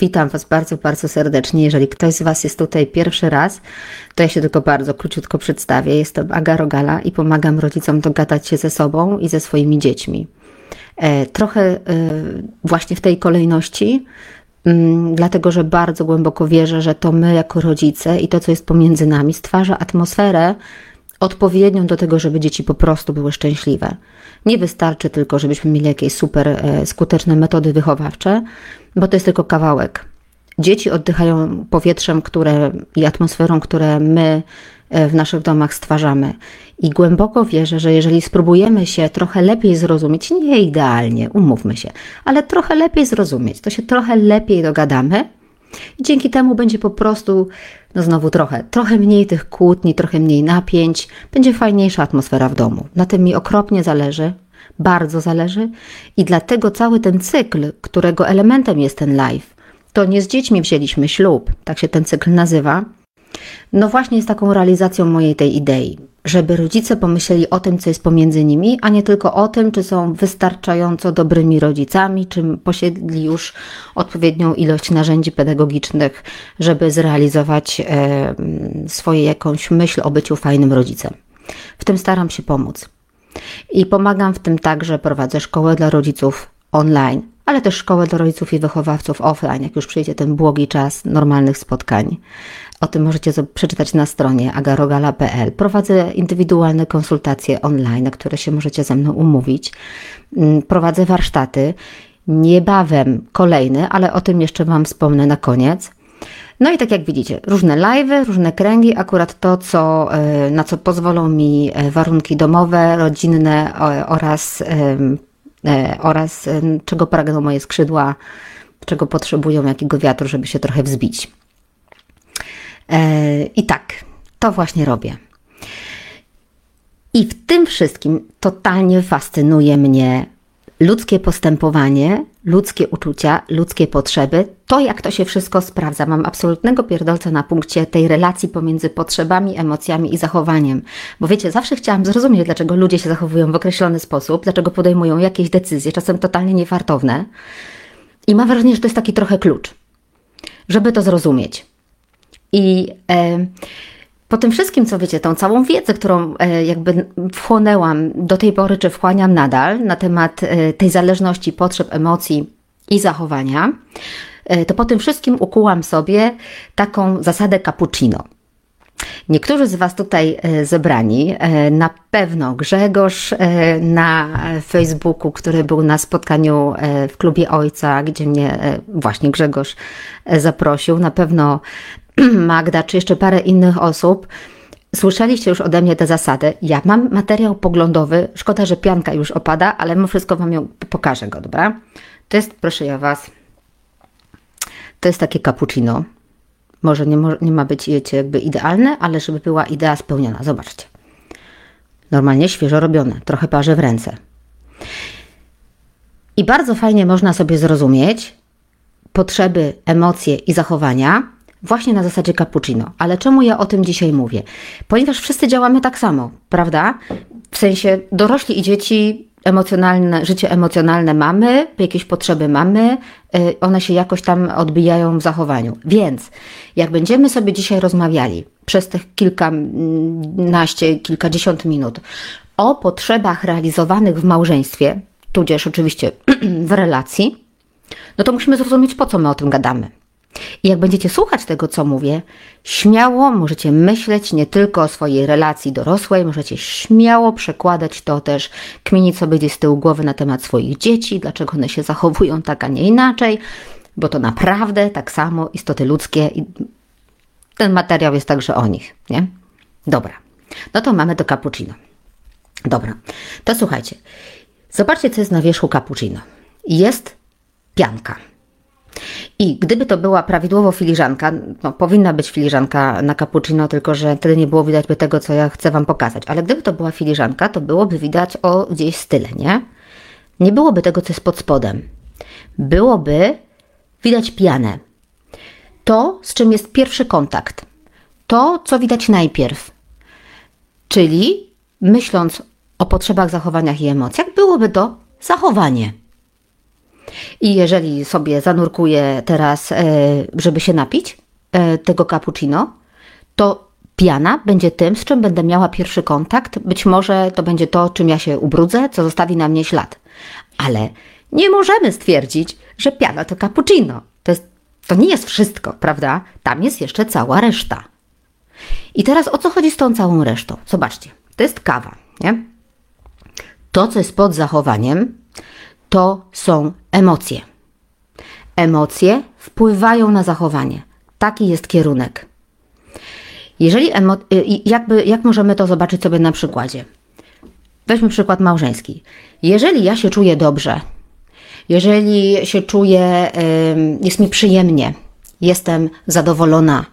Witam Was bardzo, bardzo serdecznie. Jeżeli ktoś z Was jest tutaj pierwszy raz, to ja się tylko bardzo króciutko przedstawię. Jestem Aga Rogala i pomagam rodzicom dogadać się ze sobą i ze swoimi dziećmi. E, trochę e, właśnie w tej kolejności, mm, dlatego że bardzo głęboko wierzę, że to my jako rodzice i to, co jest pomiędzy nami, stwarza atmosferę odpowiednią do tego, żeby dzieci po prostu były szczęśliwe. Nie wystarczy tylko, żebyśmy mieli jakieś super e, skuteczne metody wychowawcze, bo to jest tylko kawałek. Dzieci oddychają powietrzem które, i atmosferą, które my e, w naszych domach stwarzamy. I głęboko wierzę, że jeżeli spróbujemy się trochę lepiej zrozumieć, nie idealnie, umówmy się, ale trochę lepiej zrozumieć, to się trochę lepiej dogadamy, i dzięki temu będzie po prostu, no znowu trochę, trochę mniej tych kłótni, trochę mniej napięć, będzie fajniejsza atmosfera w domu. Na tym mi okropnie zależy, bardzo zależy i dlatego cały ten cykl, którego elementem jest ten live, to nie z dziećmi wzięliśmy ślub, tak się ten cykl nazywa, no właśnie jest taką realizacją mojej tej idei, żeby rodzice pomyśleli o tym, co jest pomiędzy nimi, a nie tylko o tym, czy są wystarczająco dobrymi rodzicami, czy posiedli już odpowiednią ilość narzędzi pedagogicznych, żeby zrealizować e, swoje jakąś myśl o byciu fajnym rodzicem. W tym staram się pomóc. I pomagam w tym także, prowadzę szkołę dla rodziców online, ale też szkołę dla rodziców i wychowawców offline, jak już przyjdzie ten błogi czas normalnych spotkań. O tym możecie przeczytać na stronie agarogala.pl. Prowadzę indywidualne konsultacje online, na które się możecie ze mną umówić. Mm, prowadzę warsztaty. Niebawem kolejny, ale o tym jeszcze Wam wspomnę na koniec. No i tak jak widzicie, różne live'y, różne kręgi, akurat to, co, e, na co pozwolą mi e, warunki domowe, rodzinne oraz, e, oraz czego pragną moje skrzydła, czego potrzebują, jakiego wiatru, żeby się trochę wzbić. I tak, to właśnie robię. I w tym wszystkim totalnie fascynuje mnie ludzkie postępowanie, ludzkie uczucia, ludzkie potrzeby, to jak to się wszystko sprawdza. Mam absolutnego pierdolca na punkcie tej relacji pomiędzy potrzebami, emocjami i zachowaniem. Bo wiecie, zawsze chciałam zrozumieć, dlaczego ludzie się zachowują w określony sposób, dlaczego podejmują jakieś decyzje, czasem totalnie niefartowne. I mam wrażenie, że to jest taki trochę klucz, żeby to zrozumieć. I e, po tym wszystkim, co wiecie, tą całą wiedzę, którą e, jakby wchłonęłam do tej pory, czy wchłaniam nadal na temat e, tej zależności potrzeb, emocji i zachowania, e, to po tym wszystkim ukułam sobie taką zasadę cappuccino. Niektórzy z Was tutaj zebrani, na pewno Grzegorz na Facebooku, który był na spotkaniu w klubie Ojca, gdzie mnie właśnie Grzegorz zaprosił, na pewno Magda, czy jeszcze parę innych osób, Słyszeliście już ode mnie te zasady. Ja mam materiał poglądowy. Szkoda, że pianka już opada, ale mimo wszystko Wam ją pokażę go, dobra? To jest, proszę ja Was, to jest takie cappuccino. Może nie, nie ma być, wiecie, jakby idealne, ale żeby była idea spełniona. Zobaczcie. Normalnie świeżo robione. Trochę parzy w ręce. I bardzo fajnie można sobie zrozumieć potrzeby, emocje i zachowania Właśnie na zasadzie cappuccino. Ale czemu ja o tym dzisiaj mówię? Ponieważ wszyscy działamy tak samo, prawda? W sensie dorośli i dzieci emocjonalne, życie emocjonalne mamy, jakieś potrzeby mamy, y, one się jakoś tam odbijają w zachowaniu. Więc jak będziemy sobie dzisiaj rozmawiali przez tych kilkanaście, kilkadziesiąt minut o potrzebach realizowanych w małżeństwie, tudzież oczywiście w relacji, no to musimy zrozumieć, po co my o tym gadamy. I jak będziecie słuchać tego, co mówię, śmiało możecie myśleć nie tylko o swojej relacji dorosłej, możecie śmiało przekładać to też, kminić sobie gdzieś z tyłu głowy na temat swoich dzieci, dlaczego one się zachowują tak, a nie inaczej, bo to naprawdę tak samo istoty ludzkie i ten materiał jest także o nich, nie? Dobra, no to mamy to cappuccino. Dobra, to słuchajcie, zobaczcie, co jest na wierzchu cappuccino. Jest pianka. I gdyby to była prawidłowo filiżanka, no powinna być filiżanka na cappuccino, tylko że wtedy nie było widać by tego, co ja chcę Wam pokazać. Ale gdyby to była filiżanka, to byłoby widać o gdzieś style, nie? Nie byłoby tego, co jest pod spodem. Byłoby widać pianę. To, z czym jest pierwszy kontakt. To, co widać najpierw. Czyli myśląc o potrzebach, zachowaniach i emocjach, byłoby to zachowanie. I jeżeli sobie zanurkuję teraz, e, żeby się napić e, tego cappuccino, to piana będzie tym, z czym będę miała pierwszy kontakt. Być może to będzie to, czym ja się ubrudzę, co zostawi na mnie ślad. Ale nie możemy stwierdzić, że piana to cappuccino. To, jest, to nie jest wszystko, prawda? Tam jest jeszcze cała reszta. I teraz o co chodzi z tą całą resztą? Zobaczcie, to jest kawa, nie? To, co jest pod zachowaniem, to są emocje. Emocje wpływają na zachowanie. Taki jest kierunek. Jeżeli emo- y, jakby, jak możemy to zobaczyć sobie na przykładzie? Weźmy przykład małżeński. Jeżeli ja się czuję dobrze, jeżeli się czuję, jest mi przyjemnie, jestem zadowolona,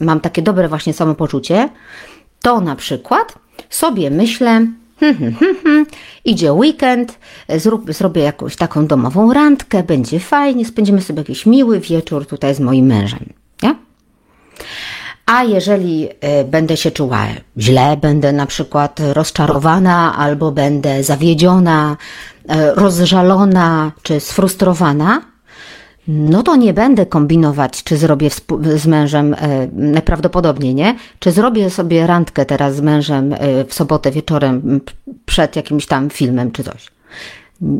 mam takie dobre właśnie samopoczucie, to na przykład sobie myślę, Hmm, hmm, hmm. Idzie weekend, zrób, zrobię jakąś taką domową randkę, będzie fajnie, spędzimy sobie jakiś miły wieczór tutaj z moim mężem. Nie? A jeżeli y, będę się czuła źle, będę na przykład rozczarowana albo będę zawiedziona, y, rozżalona czy sfrustrowana, no to nie będę kombinować, czy zrobię z mężem, e, najprawdopodobniej nie, czy zrobię sobie randkę teraz z mężem e, w sobotę wieczorem przed jakimś tam filmem czy coś.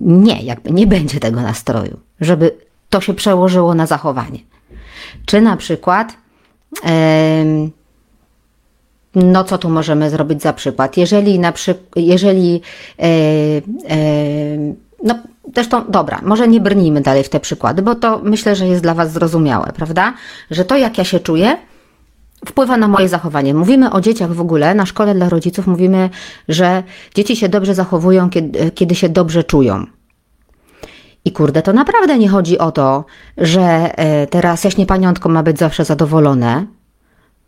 Nie, jakby nie będzie tego nastroju, żeby to się przełożyło na zachowanie. Czy na przykład, no co tu możemy zrobić za przykład? Jeżeli na przykład, jeżeli, e, no Zresztą, dobra, może nie brnijmy dalej w te przykłady, bo to myślę, że jest dla Was zrozumiałe, prawda? Że to, jak ja się czuję, wpływa na moje zachowanie. Mówimy o dzieciach w ogóle, na szkole dla rodziców mówimy, że dzieci się dobrze zachowują, kiedy, kiedy się dobrze czują. I kurde, to naprawdę nie chodzi o to, że e, teraz jaśnie paniątko ma być zawsze zadowolone,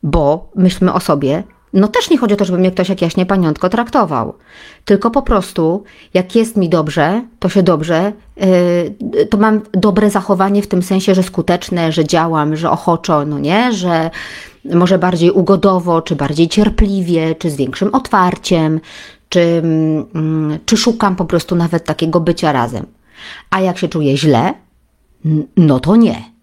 bo myślmy o sobie, no też nie chodzi o to, żeby mnie ktoś jak jaśnie paniątko traktował. Tylko po prostu, jak jest mi dobrze, to się dobrze, yy, to mam dobre zachowanie w tym sensie, że skuteczne, że działam, że ochoczo, no nie, że może bardziej ugodowo, czy bardziej cierpliwie, czy z większym otwarciem, czy, yy, czy szukam po prostu nawet takiego bycia razem. A jak się czuję źle, no to nie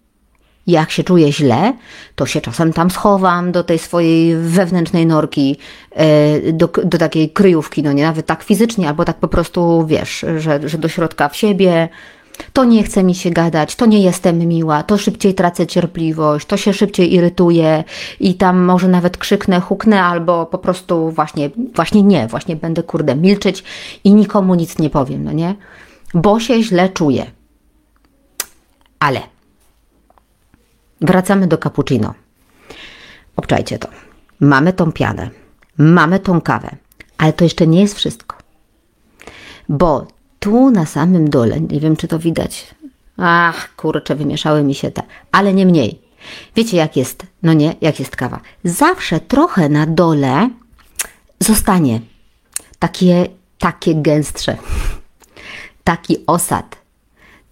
jak się czuję źle, to się czasem tam schowam do tej swojej wewnętrznej norki, e, do, do takiej kryjówki, no nie nawet tak fizycznie, albo tak po prostu wiesz, że, że do środka w siebie. To nie chce mi się gadać, to nie jestem miła, to szybciej tracę cierpliwość, to się szybciej irytuje i tam może nawet krzyknę, huknę, albo po prostu właśnie, właśnie nie, właśnie będę kurde milczeć i nikomu nic nie powiem, no nie? Bo się źle czuję. Ale Wracamy do cappuccino. Obczajcie to. Mamy tą pianę, mamy tą kawę, ale to jeszcze nie jest wszystko. Bo tu na samym dole, nie wiem czy to widać, ach kurczę, wymieszały mi się te, ale nie mniej. Wiecie jak jest, no nie, jak jest kawa. Zawsze trochę na dole zostanie takie, takie gęstsze, taki osad,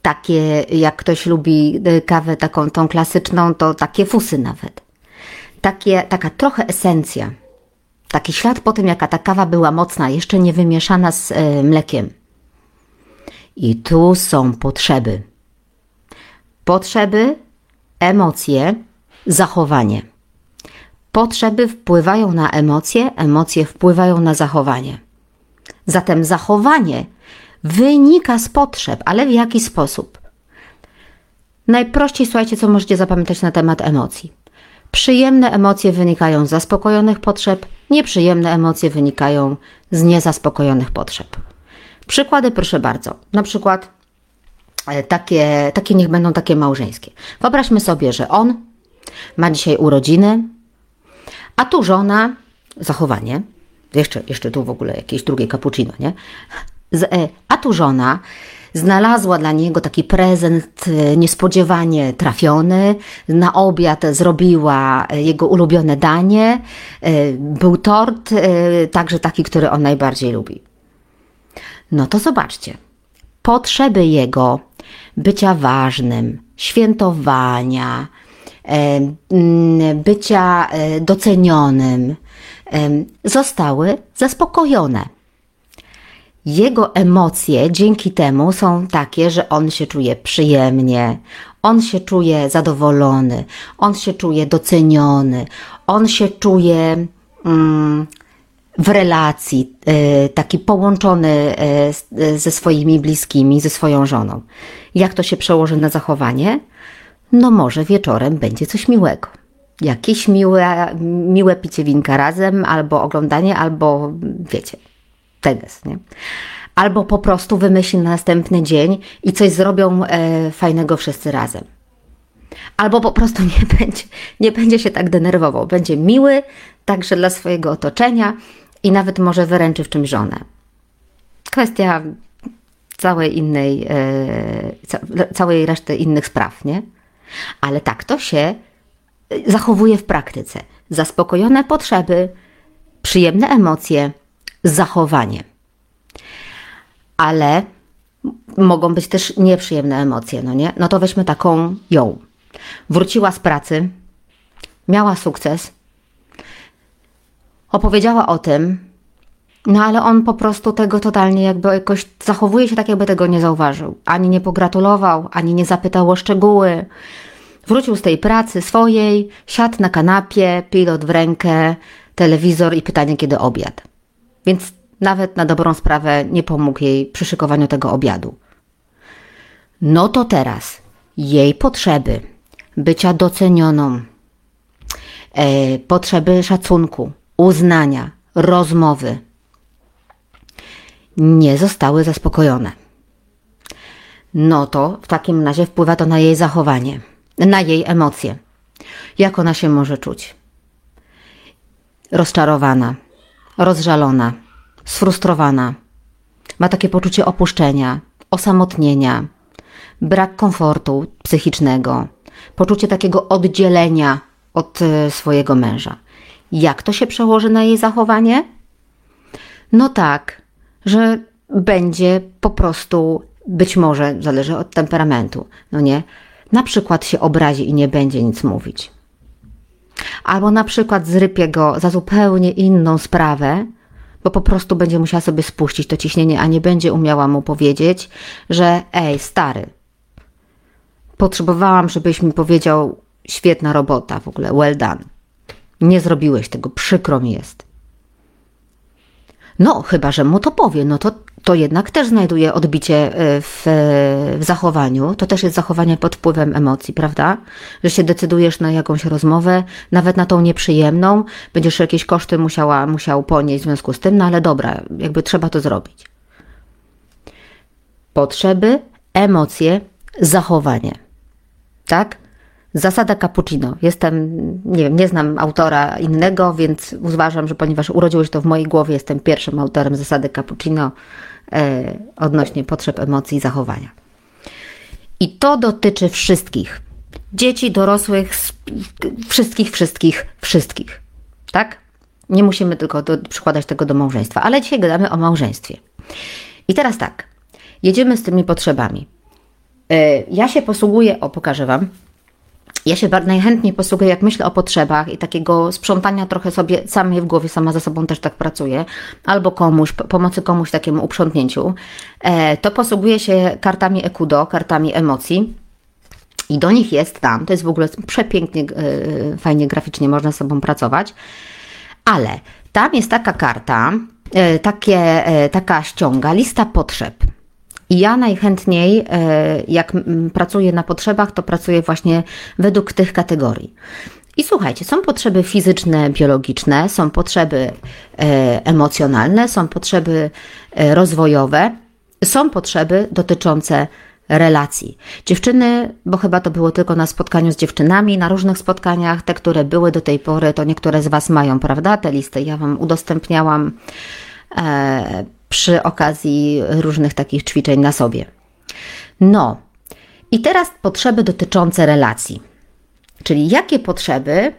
takie, jak ktoś lubi y, kawę taką tą klasyczną, to takie fusy nawet. Takie, taka trochę esencja. Taki ślad po tym, jaka ta kawa była mocna, jeszcze nie wymieszana z y, mlekiem. I tu są potrzeby. Potrzeby, emocje, zachowanie. Potrzeby wpływają na emocje, emocje wpływają na zachowanie. Zatem zachowanie wynika z potrzeb, ale w jaki sposób? Najprościej słuchajcie, co możecie zapamiętać na temat emocji. Przyjemne emocje wynikają z zaspokojonych potrzeb, nieprzyjemne emocje wynikają z niezaspokojonych potrzeb. Przykłady proszę bardzo. Na przykład e, takie, takie niech będą takie małżeńskie. Wyobraźmy sobie, że on ma dzisiaj urodziny, a tu żona, zachowanie, jeszcze, jeszcze tu w ogóle jakieś drugie cappuccino, nie? E, a tu żona znalazła dla niego taki prezent e, niespodziewanie trafiony. Na obiad zrobiła jego ulubione danie. E, był tort, także taki, który on najbardziej lubi. No to zobaczcie. Potrzeby jego bycia ważnym, świętowania, bycia docenionym zostały zaspokojone. Jego emocje dzięki temu są takie, że on się czuje przyjemnie, on się czuje zadowolony, on się czuje doceniony, on się czuje mm, w relacji, y, taki połączony y, ze swoimi bliskimi, ze swoją żoną. Jak to się przełoży na zachowanie? No może wieczorem będzie coś miłego. Jakieś miłe, miłe picie winka razem, albo oglądanie, albo wiecie, teges, nie? Albo po prostu wymyśli na następny dzień i coś zrobią e, fajnego wszyscy razem. Albo po prostu nie będzie, nie będzie się tak denerwował. Będzie miły także dla swojego otoczenia i nawet może wyręczy w czymś żonę. Kwestia całej innej, e, całej reszty innych spraw, nie? Ale tak to się zachowuje w praktyce. Zaspokojone potrzeby, przyjemne emocje, zachowanie. Ale mogą być też nieprzyjemne emocje, no nie? No to weźmy taką ją. Wróciła z pracy, miała sukces, opowiedziała o tym, no ale on po prostu tego totalnie jakby jakoś zachowuje się tak, jakby tego nie zauważył. Ani nie pogratulował, ani nie zapytał o szczegóły. Wrócił z tej pracy swojej, siadł na kanapie, pilot w rękę, telewizor i pytanie, kiedy obiad. Więc nawet na dobrą sprawę nie pomógł jej przy szykowaniu tego obiadu. No to teraz jej potrzeby bycia docenioną, e, potrzeby szacunku, uznania, rozmowy nie zostały zaspokojone. No to w takim razie wpływa to na jej zachowanie, na jej emocje. Jak ona się może czuć? Rozczarowana, rozżalona, sfrustrowana. Ma takie poczucie opuszczenia, osamotnienia, brak komfortu psychicznego, poczucie takiego oddzielenia od e, swojego męża. Jak to się przełoży na jej zachowanie? No tak, że będzie po prostu, być może, zależy od temperamentu, no nie, na przykład się obrazi i nie będzie nic mówić. Albo na przykład zrypie go za zupełnie inną sprawę, bo po prostu będzie musiała sobie spuścić to ciśnienie, a nie będzie umiała mu powiedzieć, że ej, stary, potrzebowałam, żebyś mi powiedział, świetna robota w ogóle, well done. Nie zrobiłeś tego, przykro mi jest. No, chyba, że mu to powie, no to, to jednak też znajduje odbicie e, w, w, zachowaniu. To też jest zachowanie pod wpływem emocji, prawda? Że się decydujesz na jakąś rozmowę, nawet na tą nieprzyjemną, będziesz jakieś koszty musiała, musiał ponieść w związku z tym, no ale dobra, jakby trzeba to zrobić. Potrzeby, emocje, zachowanie. Tak? Zasada cappuccino. Jestem, nie wiem, nie znam autora innego, więc uważam, że ponieważ urodziło się to w mojej głowie, jestem pierwszym autorem zasady cappuccino e, odnośnie potrzeb, emocji i zachowania. I to dotyczy wszystkich. Dzieci, dorosłych, wszystkich, wszystkich, wszystkich. Tak? Nie musimy tylko do, przykładać tego do małżeństwa, ale dzisiaj gadamy o małżeństwie. I teraz tak, jedziemy z tymi potrzebami. E, ja się posługuję, o pokażę Wam, ja się najchętniej posługuję, jak myślę o potrzebach i takiego sprzątania trochę sobie samej w głowie, sama ze sobą też tak pracuję, albo komuś, pomocy komuś takiemu uprzątnięciu, e, to posługuję się kartami Ekudo, kartami emocji. I do nich jest tam, to jest w ogóle przepięknie, e, fajnie graficznie można z sobą pracować, ale tam jest taka karta, e, takie, taka ściąga, lista potrzeb. I ja najchętniej, e, jak pracuję na potrzebach, to pracuję właśnie według tych kategorii. I słuchajcie, są potrzeby fizyczne, biologiczne, są potrzeby e, emocjonalne, są potrzeby e, rozwojowe, są potrzeby dotyczące relacji. Dziewczyny, bo chyba to było tylko na spotkaniu z dziewczynami, na różnych spotkaniach, te, które były do tej pory, to niektóre z Was mają, prawda, te listy. Ja Wam udostępniałam przy okazji różnych takich ćwiczeń na sobie. No, i teraz potrzeby dotyczące relacji. Czyli jakie potrzeby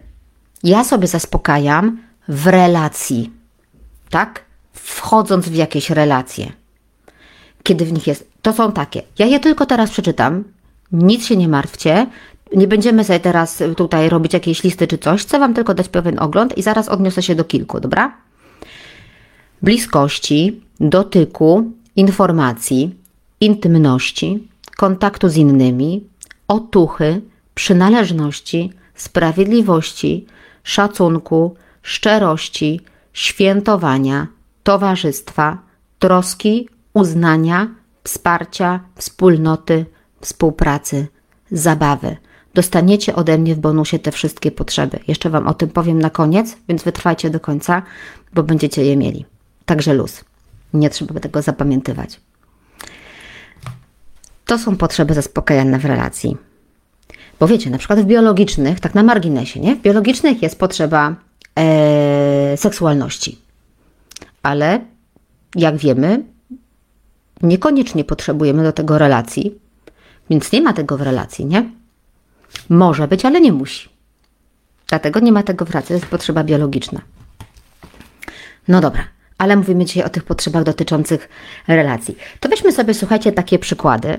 ja sobie zaspokajam w relacji, tak? Wchodząc w jakieś relacje. Kiedy w nich jest. To są takie. Ja je tylko teraz przeczytam. Nic się nie martwcie. Nie będziemy sobie teraz tutaj robić jakiejś listy czy coś. Chcę Wam tylko dać pewien ogląd i zaraz odniosę się do kilku, dobra? Bliskości, dotyku, informacji, intymności, kontaktu z innymi, otuchy, przynależności, sprawiedliwości, szacunku, szczerości, świętowania, towarzystwa, troski, uznania, wsparcia, wspólnoty, współpracy, zabawy. Dostaniecie ode mnie w bonusie te wszystkie potrzeby. Jeszcze Wam o tym powiem na koniec, więc wytrwajcie do końca, bo będziecie je mieli. Także luz. Nie trzeba tego zapamiętywać. To są potrzeby zaspokajane w relacji. Bo wiecie, na przykład w biologicznych, tak na marginesie, nie? W biologicznych jest potrzeba e, seksualności. Ale jak wiemy, niekoniecznie potrzebujemy do tego relacji, więc nie ma tego w relacji, nie? Może być, ale nie musi. Dlatego nie ma tego w relacji, to jest potrzeba biologiczna. No dobra, ale mówimy dzisiaj o tych potrzebach dotyczących relacji. To weźmy sobie, słuchajcie, takie przykłady.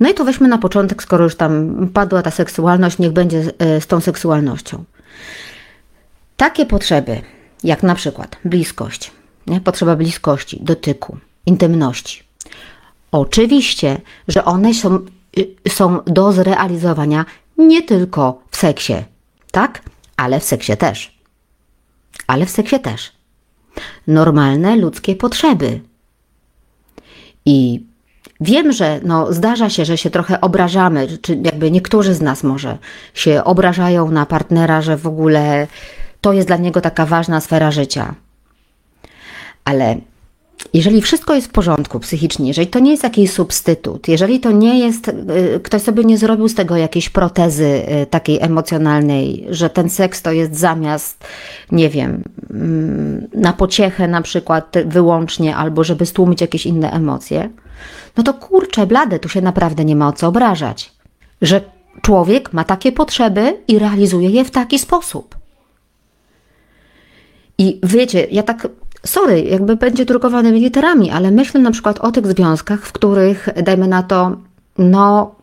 No i to weźmy na początek, skoro już tam padła ta seksualność, niech będzie e, z tą seksualnością. Takie potrzeby, jak na przykład bliskość, nie? potrzeba bliskości, dotyku, intymności. Oczywiście, że one są, y, są do zrealizowania nie tylko w seksie, tak? Ale w seksie też. Ale w seksie też. Normalne ludzkie potrzeby. I Wiem, że no, zdarza się, że się trochę obrażamy, czy jakby niektórzy z nas może się obrażają na partnera, że w ogóle to jest dla niego taka ważna sfera życia. Ale jeżeli wszystko jest w porządku psychicznie, jeżeli to nie jest jakiś substytut, jeżeli to nie jest, y, ktoś sobie nie zrobił z tego jakiejś protezy y, takiej emocjonalnej, że ten seks to jest zamiast, nie wiem, mm, na pociechę na przykład wyłącznie, albo żeby stłumić jakieś inne emocje, no to kurczę, blade, tu się naprawdę nie ma o co obrażać. Że człowiek ma takie potrzeby i realizuje je w taki sposób. I wiecie, ja tak, sorry, jakby będzie drukowanymi literami, ale myślę na przykład o tych związkach, w których, dajmy na to, no,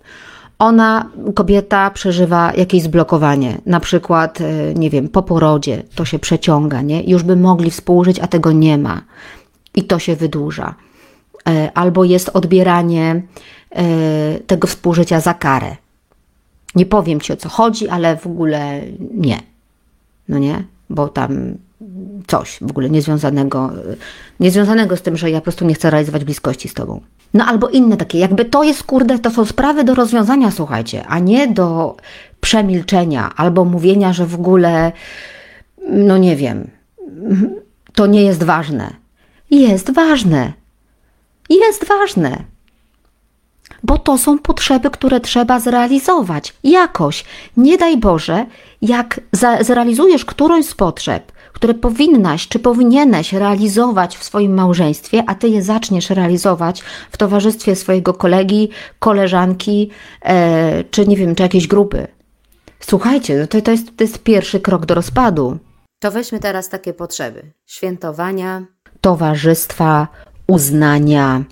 ona, kobieta, przeżywa jakieś zblokowanie, na przykład, e, nie wiem, po porodzie, to się przeciąga, nie? Już by mogli współżyć, a tego nie ma. I to się wydłuża. E, albo jest odbieranie e, tego współżycia za karę. Nie powiem ci o co chodzi, ale w ogóle nie. No nie? Bo tam coś w ogóle niezwiązanego, niezwiązanego z tym, że ja po prostu nie chcę realizować bliskości z tobą. No albo inne takie, jakby to jest, kurde, to są sprawy do rozwiązania, słuchajcie, a nie do przemilczenia albo mówienia, że w ogóle, no nie wiem, to nie jest ważne. Jest ważne jest ważne. Bo to są potrzeby, które trzeba zrealizować jakoś. Nie daj Boże, jak zrealizujesz którąś z potrzeb, które powinnaś czy powinieneś realizować w swoim małżeństwie, a ty je zaczniesz realizować w towarzystwie swojego kolegi, koleżanki, e, czy nie wiem, czy jakiejś grupy. Słuchajcie, to, to, jest, to jest pierwszy krok do rozpadu. To weźmy teraz takie potrzeby: świętowania, towarzystwa, uznania,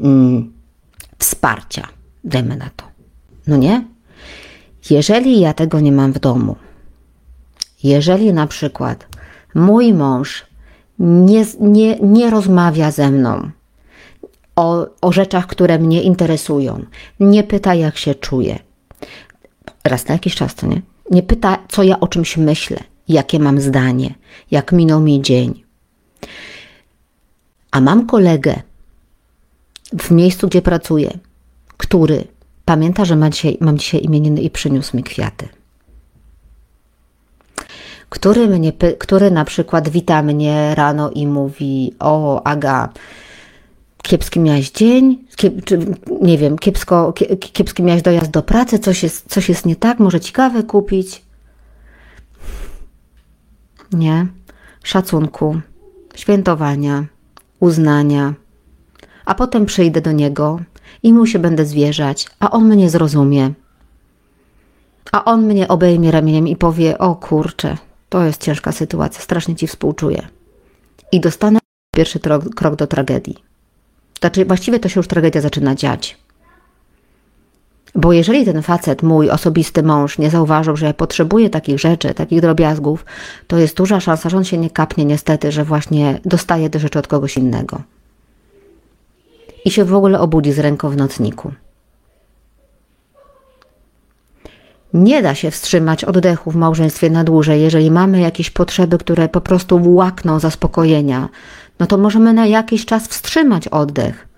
mm, wsparcia. Dajmy na to. No nie? Jeżeli ja tego nie mam w domu, jeżeli na przykład mój mąż nie, nie, nie rozmawia ze mną o, o rzeczach, które mnie interesują, nie pyta, jak się czuję, raz na jakiś czas to nie, nie pyta, co ja o czymś myślę, jakie mam zdanie, jak minął mi dzień, a mam kolegę w miejscu, gdzie pracuję, który pamięta, że ma dzisiaj, mam dzisiaj imieniny i przyniósł mi kwiaty. Który, mnie, który na przykład wita mnie rano i mówi: O, Aga, kiepski miałeś dzień, kiep, czy, nie wiem, kiepsko, kiepski miałeś dojazd do pracy, coś jest, coś jest nie tak, może ci kawę kupić. Nie. Szacunku, świętowania, uznania, a potem przyjdę do niego i mu się będę zwierzać, a on mnie zrozumie. A on mnie obejmie ramieniem i powie: O kurczę, to jest ciężka sytuacja, strasznie ci współczuję. I dostanę pierwszy krok do tragedii. Znaczy, właściwie to się już tragedia zaczyna dziać. Bo jeżeli ten facet, mój osobisty mąż, nie zauważył, że ja potrzebuję takich rzeczy, takich drobiazgów, to jest duża szansa, że on się nie kapnie niestety, że właśnie dostaje te rzeczy od kogoś innego. i się w ogóle obudzi z ręką w nocniku. Nie da się wstrzymać oddechu w małżeństwie na dłużej, jeżeli mamy jakieś potrzeby, które po prostu łakną zaspokojenia, no to możemy na jakiś czas wstrzymać oddech.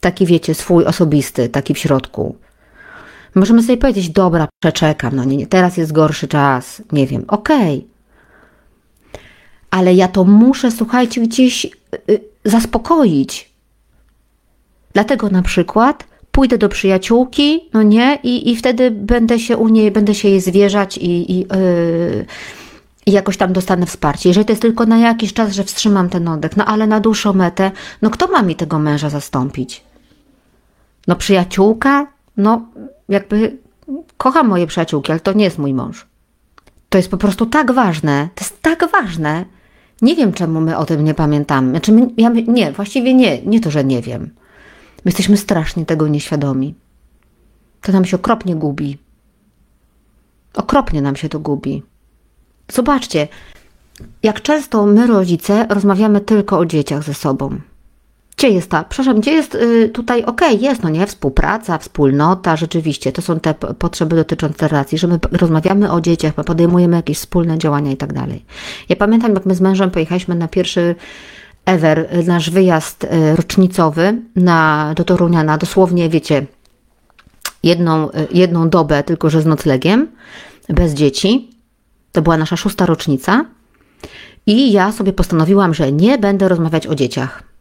Taki wiecie, swój osobisty, taki w środku. Możemy sobie powiedzieć, dobra, przeczekam, no nie, teraz jest gorszy czas, nie wiem, okej. Okay. Ale ja to muszę, słuchajcie, gdzieś y, zaspokoić. Dlatego na przykład pójdę do przyjaciółki, no nie, i, i wtedy będę się u niej, będę się jej zwierzać i, i, yy, jakoś tam dostanę wsparcie. Jeżeli to jest tylko na jakiś czas, że wstrzymam ten oddech, no ale na dłuższą metę, no kto ma mi tego męża zastąpić? No przyjaciółka? No jakby kocham moje przyjaciółki, ale to nie jest mój mąż. To jest po prostu tak ważne, to jest tak ważne. Nie wiem, czemu my o tym nie pamiętamy. Znaczy, my, ja, nie, właściwie nie, nie to, że nie wiem. My jesteśmy strasznie tego nieświadomi. To nam się okropnie gubi. Okropnie nam się to gubi. Zobaczcie, jak często my, rodzice, rozmawiamy tylko o dzieciach ze sobą. Gdzie jest ta, przepraszam, gdzie jest y, tutaj, okej, okay, jest, no nie, współpraca, wspólnota, rzeczywiście, to są te potrzeby dotyczące relacji, że my rozmawiamy o dzieciach, podejmujemy jakieś wspólne działania i tak dalej. Ja pamiętam, jak my z mężem pojechaliśmy na pierwszy ever, nasz wyjazd y, rocznicowy na, do Torunia na dosłownie, wiecie, jedną, y, jedną dobę, tylko że z noclegiem, bez dzieci. To była nasza szósta rocznica. I ja sobie postanowiłam, że nie będę rozmawiać o dzieciach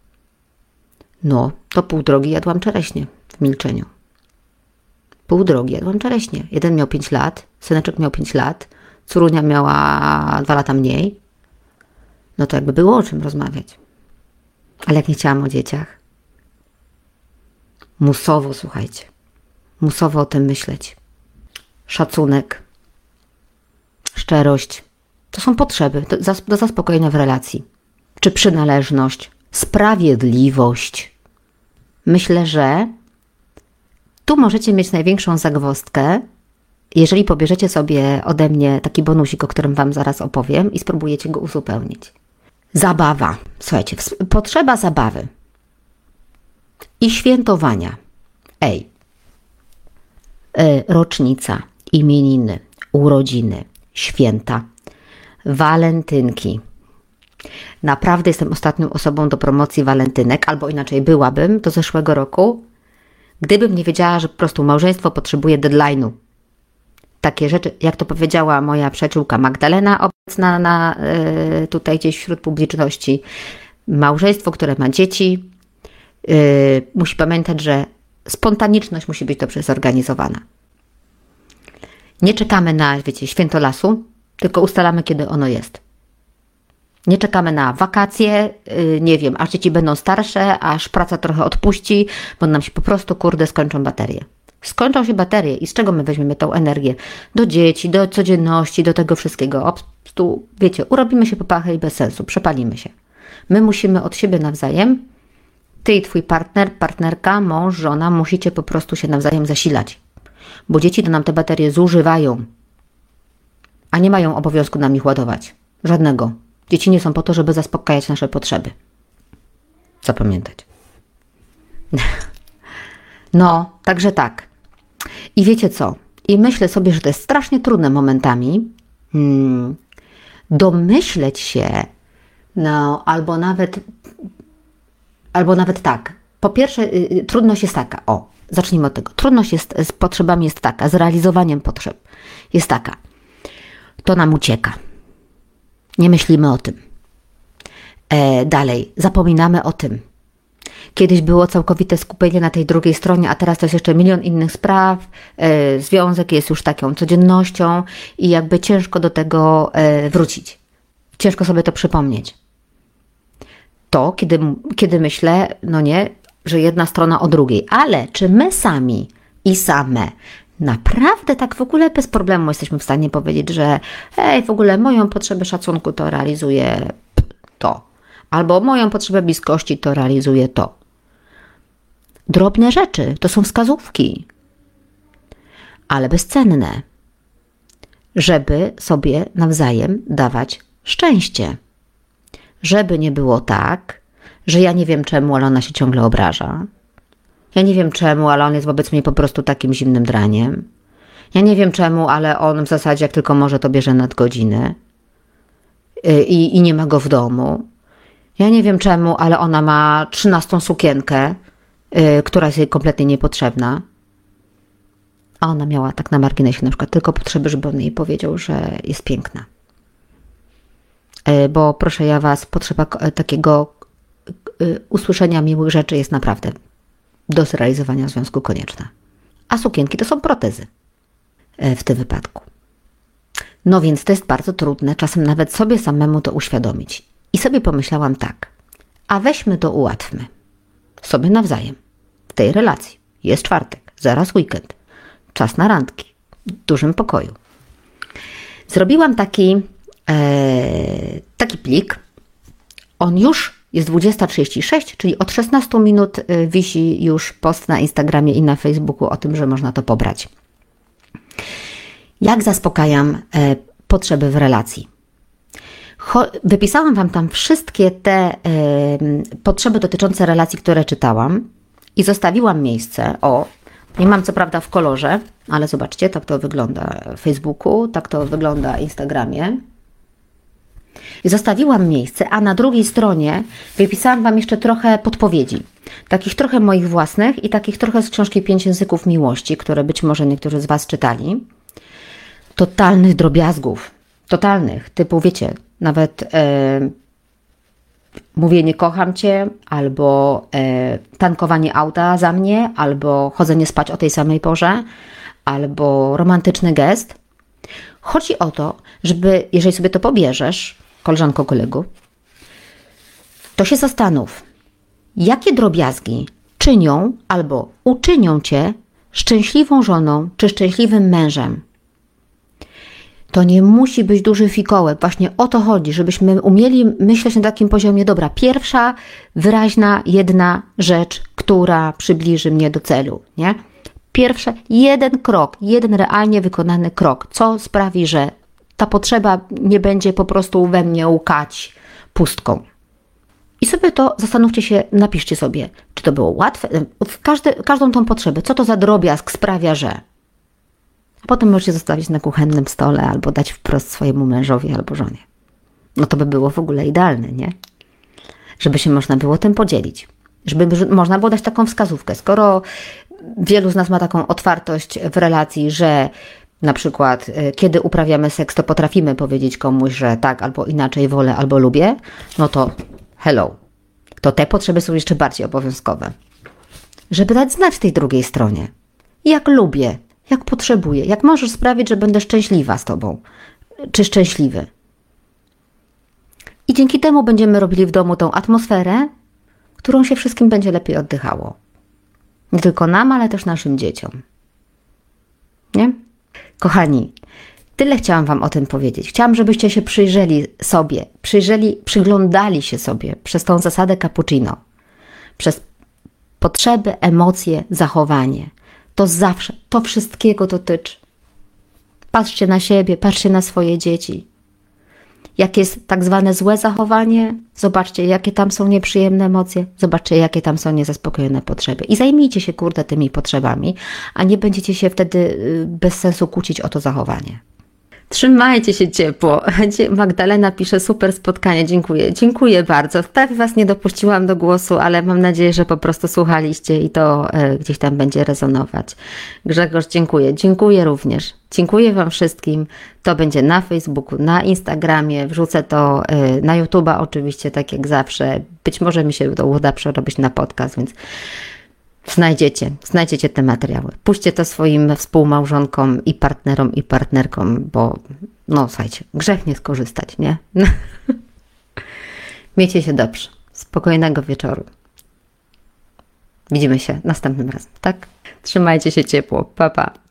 no, to pół drogi jadłam czereśnie w milczeniu. Pół drogi jadłam czereśnie. Jeden miał 5 lat, syneczek miał 5 lat, córunia miała 2 lata mniej. No to jakby było o czym rozmawiać. Ale jak nie chciałam o dzieciach, musowo, słuchajcie, musowo o tym myśleć. Szacunek, szczerość. To są potrzeby. Do, zaspokojenia w relacji. Czy przynależność, sprawiedliwość. Myślę, że tu możecie mieć największą zagwozdkę, jeżeli pobierzecie sobie ode mnie taki bonusik, o którym Wam zaraz opowiem i spróbujecie go uzupełnić. Zabawa. Słuchajcie, potrzeba zabawy i świętowania. Ej, e, rocznica, imieniny, urodziny, święta, walentynki, Naprawdę jestem ostatnią osobą do promocji walentynek, albo inaczej byłabym do zeszłego roku, gdybym nie wiedziała, że po prostu małżeństwo potrzebuje deadline'u. Takie rzeczy, jak to powiedziała moja przyjaciółka Magdalena, obecna na, yy, tutaj gdzieś wśród publiczności, małżeństwo, które ma dzieci, yy, musi pamiętać, że spontaniczność musi być dobrze zorganizowana. Nie czekamy na, wiecie, święto lasu, tylko ustalamy, kiedy ono jest. Nie czekamy na wakacje, yy, nie wiem, aż dzieci będą starsze, aż praca trochę odpuści, bo nam się po prostu, kurde, skończą baterie. Skończą się baterie i z czego my weźmiemy tą energię? Do dzieci, do codzienności, do tego wszystkiego. Po prostu, wiecie, urobimy się po pachę i bez sensu, przepalimy się. My musimy od siebie nawzajem, ty i twój partner, partnerka, mąż, żona, musicie po prostu się nawzajem zasilać. Bo dzieci to nam te baterie zużywają, a nie mają obowiązku nam ich ładować. Żadnego. Dzieci nie są po to, żeby zaspokajać nasze potrzeby. Zapamiętać. No, także tak. I wiecie co? I myślę sobie, że to jest strasznie trudne momentami hmm, domyśleć się, no, albo nawet, albo nawet tak. Po pierwsze, y, y, trudność jest taka, o, zacznijmy od tego. Trudność jest z potrzebami jest taka, z realizowaniem potrzeb jest taka. To nam ucieka nie myślimy o tym. E, dalej, zapominamy o tym. Kiedyś było całkowite skupienie na tej drugiej stronie, a teraz to jest jeszcze milion innych spraw. E, związek jest już taką codziennością i jakby ciężko do tego e, wrócić. Ciężko sobie to przypomnieć. To, kiedy, kiedy myślę, no nie, że jedna strona o drugiej, ale czy my sami i same naprawdę tak w ogóle bez problemu jesteśmy w stanie powiedzieć, że hej, w ogóle moją potrzebę szacunku to realizuje albo moją potrzebę bliskości to realizuje to. Drobne rzeczy to są wskazówki, ale bezcenne, żeby sobie nawzajem dawać szczęście. Żeby nie było tak, że ja nie wiem czemu, ale ona się ciągle obraża. Ja nie wiem czemu, ale on jest wobec mnie po prostu takim zimnym draniem. Ja nie wiem czemu, ale on w zasadzie jak tylko może to bierze nadgodziny i, i nie ma go w domu. Ja nie wiem czemu, ale ona ma trzynastą sukienkę, yy, która jest jej kompletnie niepotrzebna. A ona miała tak na marginesie na przykład tylko potrzeby, żeby on jej powiedział, że jest piękna. Yy, bo proszę ja Was, potrzeba takiego yy, usłyszenia miłych rzeczy jest naprawdę do zrealizowania związku konieczna. A sukienki to są protezy yy, w tym wypadku. No więc to jest bardzo trudne, czasem nawet sobie samemu to uświadomić. I sobie pomyślałam tak, a weźmy to ułatwmy. Sobie nawzajem. W tej relacji. Jest czwartek, zaraz weekend. Czas na randki. W dużym pokoju. Zrobiłam taki, e, taki plik. On już jest 20.36, czyli od 16 minut e, wisi już post na Instagramie i na Facebooku o tym, że można to pobrać. Jak zaspokajam e, potrzeby w relacji? Wypisałam Wam tam wszystkie te potrzeby dotyczące relacji, które czytałam i zostawiłam miejsce. O, nie mam co prawda w kolorze, ale zobaczcie, tak to wygląda w Facebooku, tak to wygląda w Instagramie. I zostawiłam miejsce, a na drugiej stronie wypisałam Wam jeszcze trochę podpowiedzi. Takich trochę moich własnych i takich trochę z książki Pięć Języków Miłości, które być może niektórzy z Was czytali. Totalnych drobiazgów. Totalnych. Typu, wiecie, nawet e, mówienie kocham cię, albo e, tankowanie auta za mnie, albo chodzenie spać o tej samej porze, albo romantyczny gest. Chodzi o to, żeby, jeżeli sobie to pobierzesz, koleżanko, kolegu, to się zastanów, jakie drobiazgi czynią albo uczynią cię szczęśliwą żoną czy szczęśliwym mężem. To nie musi być duży fikołek. Właśnie o to chodzi, żebyśmy umieli myśleć na takim poziomie, dobra, pierwsza, wyraźna, jedna rzecz, która przybliży mnie do celu, nie? Pierwsze, jeden krok, jeden realnie wykonany krok, co sprawi, że ta potrzeba nie będzie po prostu we mnie łkać pustką. I sobie to zastanówcie się, napiszcie sobie, czy to było łatwe, w każde, każdą tą potrzebę, co to za drobiazg sprawia, że a potem możecie zostawić na kuchennym stole albo dać wprost swojemu mężowi albo żonie. No to by było w ogóle idealne, nie? Żeby się można było tym podzielić. Żeby można było dać taką wskazówkę. Skoro wielu z nas ma taką otwartość w relacji, że na przykład y, kiedy uprawiamy seks, to potrafimy powiedzieć komuś, że tak albo inaczej wolę albo lubię, no to hello. To te potrzeby są jeszcze bardziej obowiązkowe. Żeby dać znać tej drugiej stronie. Jak lubię, jak potrzebuję, jak możesz sprawić, że będę szczęśliwa z Tobą, czy szczęśliwy. I dzięki temu będziemy robili w domu tą atmosferę, którą się wszystkim będzie lepiej oddychało. Nie tylko nam, ale też naszym dzieciom. Nie? Kochani, tyle chciałam Wam o tym powiedzieć. Chciałam, żebyście się przyjrzeli sobie, przyjrzeli, przyglądali się sobie przez tą zasadę cappuccino, przez potrzeby, emocje, zachowanie to zawsze, to wszystkiego dotyczy. Patrzcie na siebie, patrzcie na swoje dzieci. Jak jest tak zwane złe zachowanie, zobaczcie, jakie tam są nieprzyjemne emocje, zobaczcie, jakie tam są niezaspokojone potrzeby. I zajmijcie się, kurde, tymi potrzebami, a nie będziecie się wtedy y, bez sensu kłócić o to zachowanie. Trzymajcie się ciepło. Magdalena pisze super spotkanie, dziękuję. Dziękuję bardzo. Prawie Was nie dopuściłam do głosu, ale mam nadzieję, że po prostu słuchaliście i to e, gdzieś tam będzie rezonować. Grzegorz, dziękuję. Dziękuję również. Dziękuję Wam wszystkim. To będzie na Facebooku, na Instagramie. Wrzucę to e, na YouTube'a oczywiście, tak jak zawsze. Być może mi się to uda przerobić na podcast, więc Znajdziecie, znajdziecie te materiały. Puśćcie to swoim współmałżonkom i partnerom i partnerkom, bo no słuchajcie, grzech nie skorzystać, nie? Miejcie się dobrze. Spokojnego wieczoru. Widzimy się następnym razem, tak? Trzymajcie się ciepło. Pa, pa.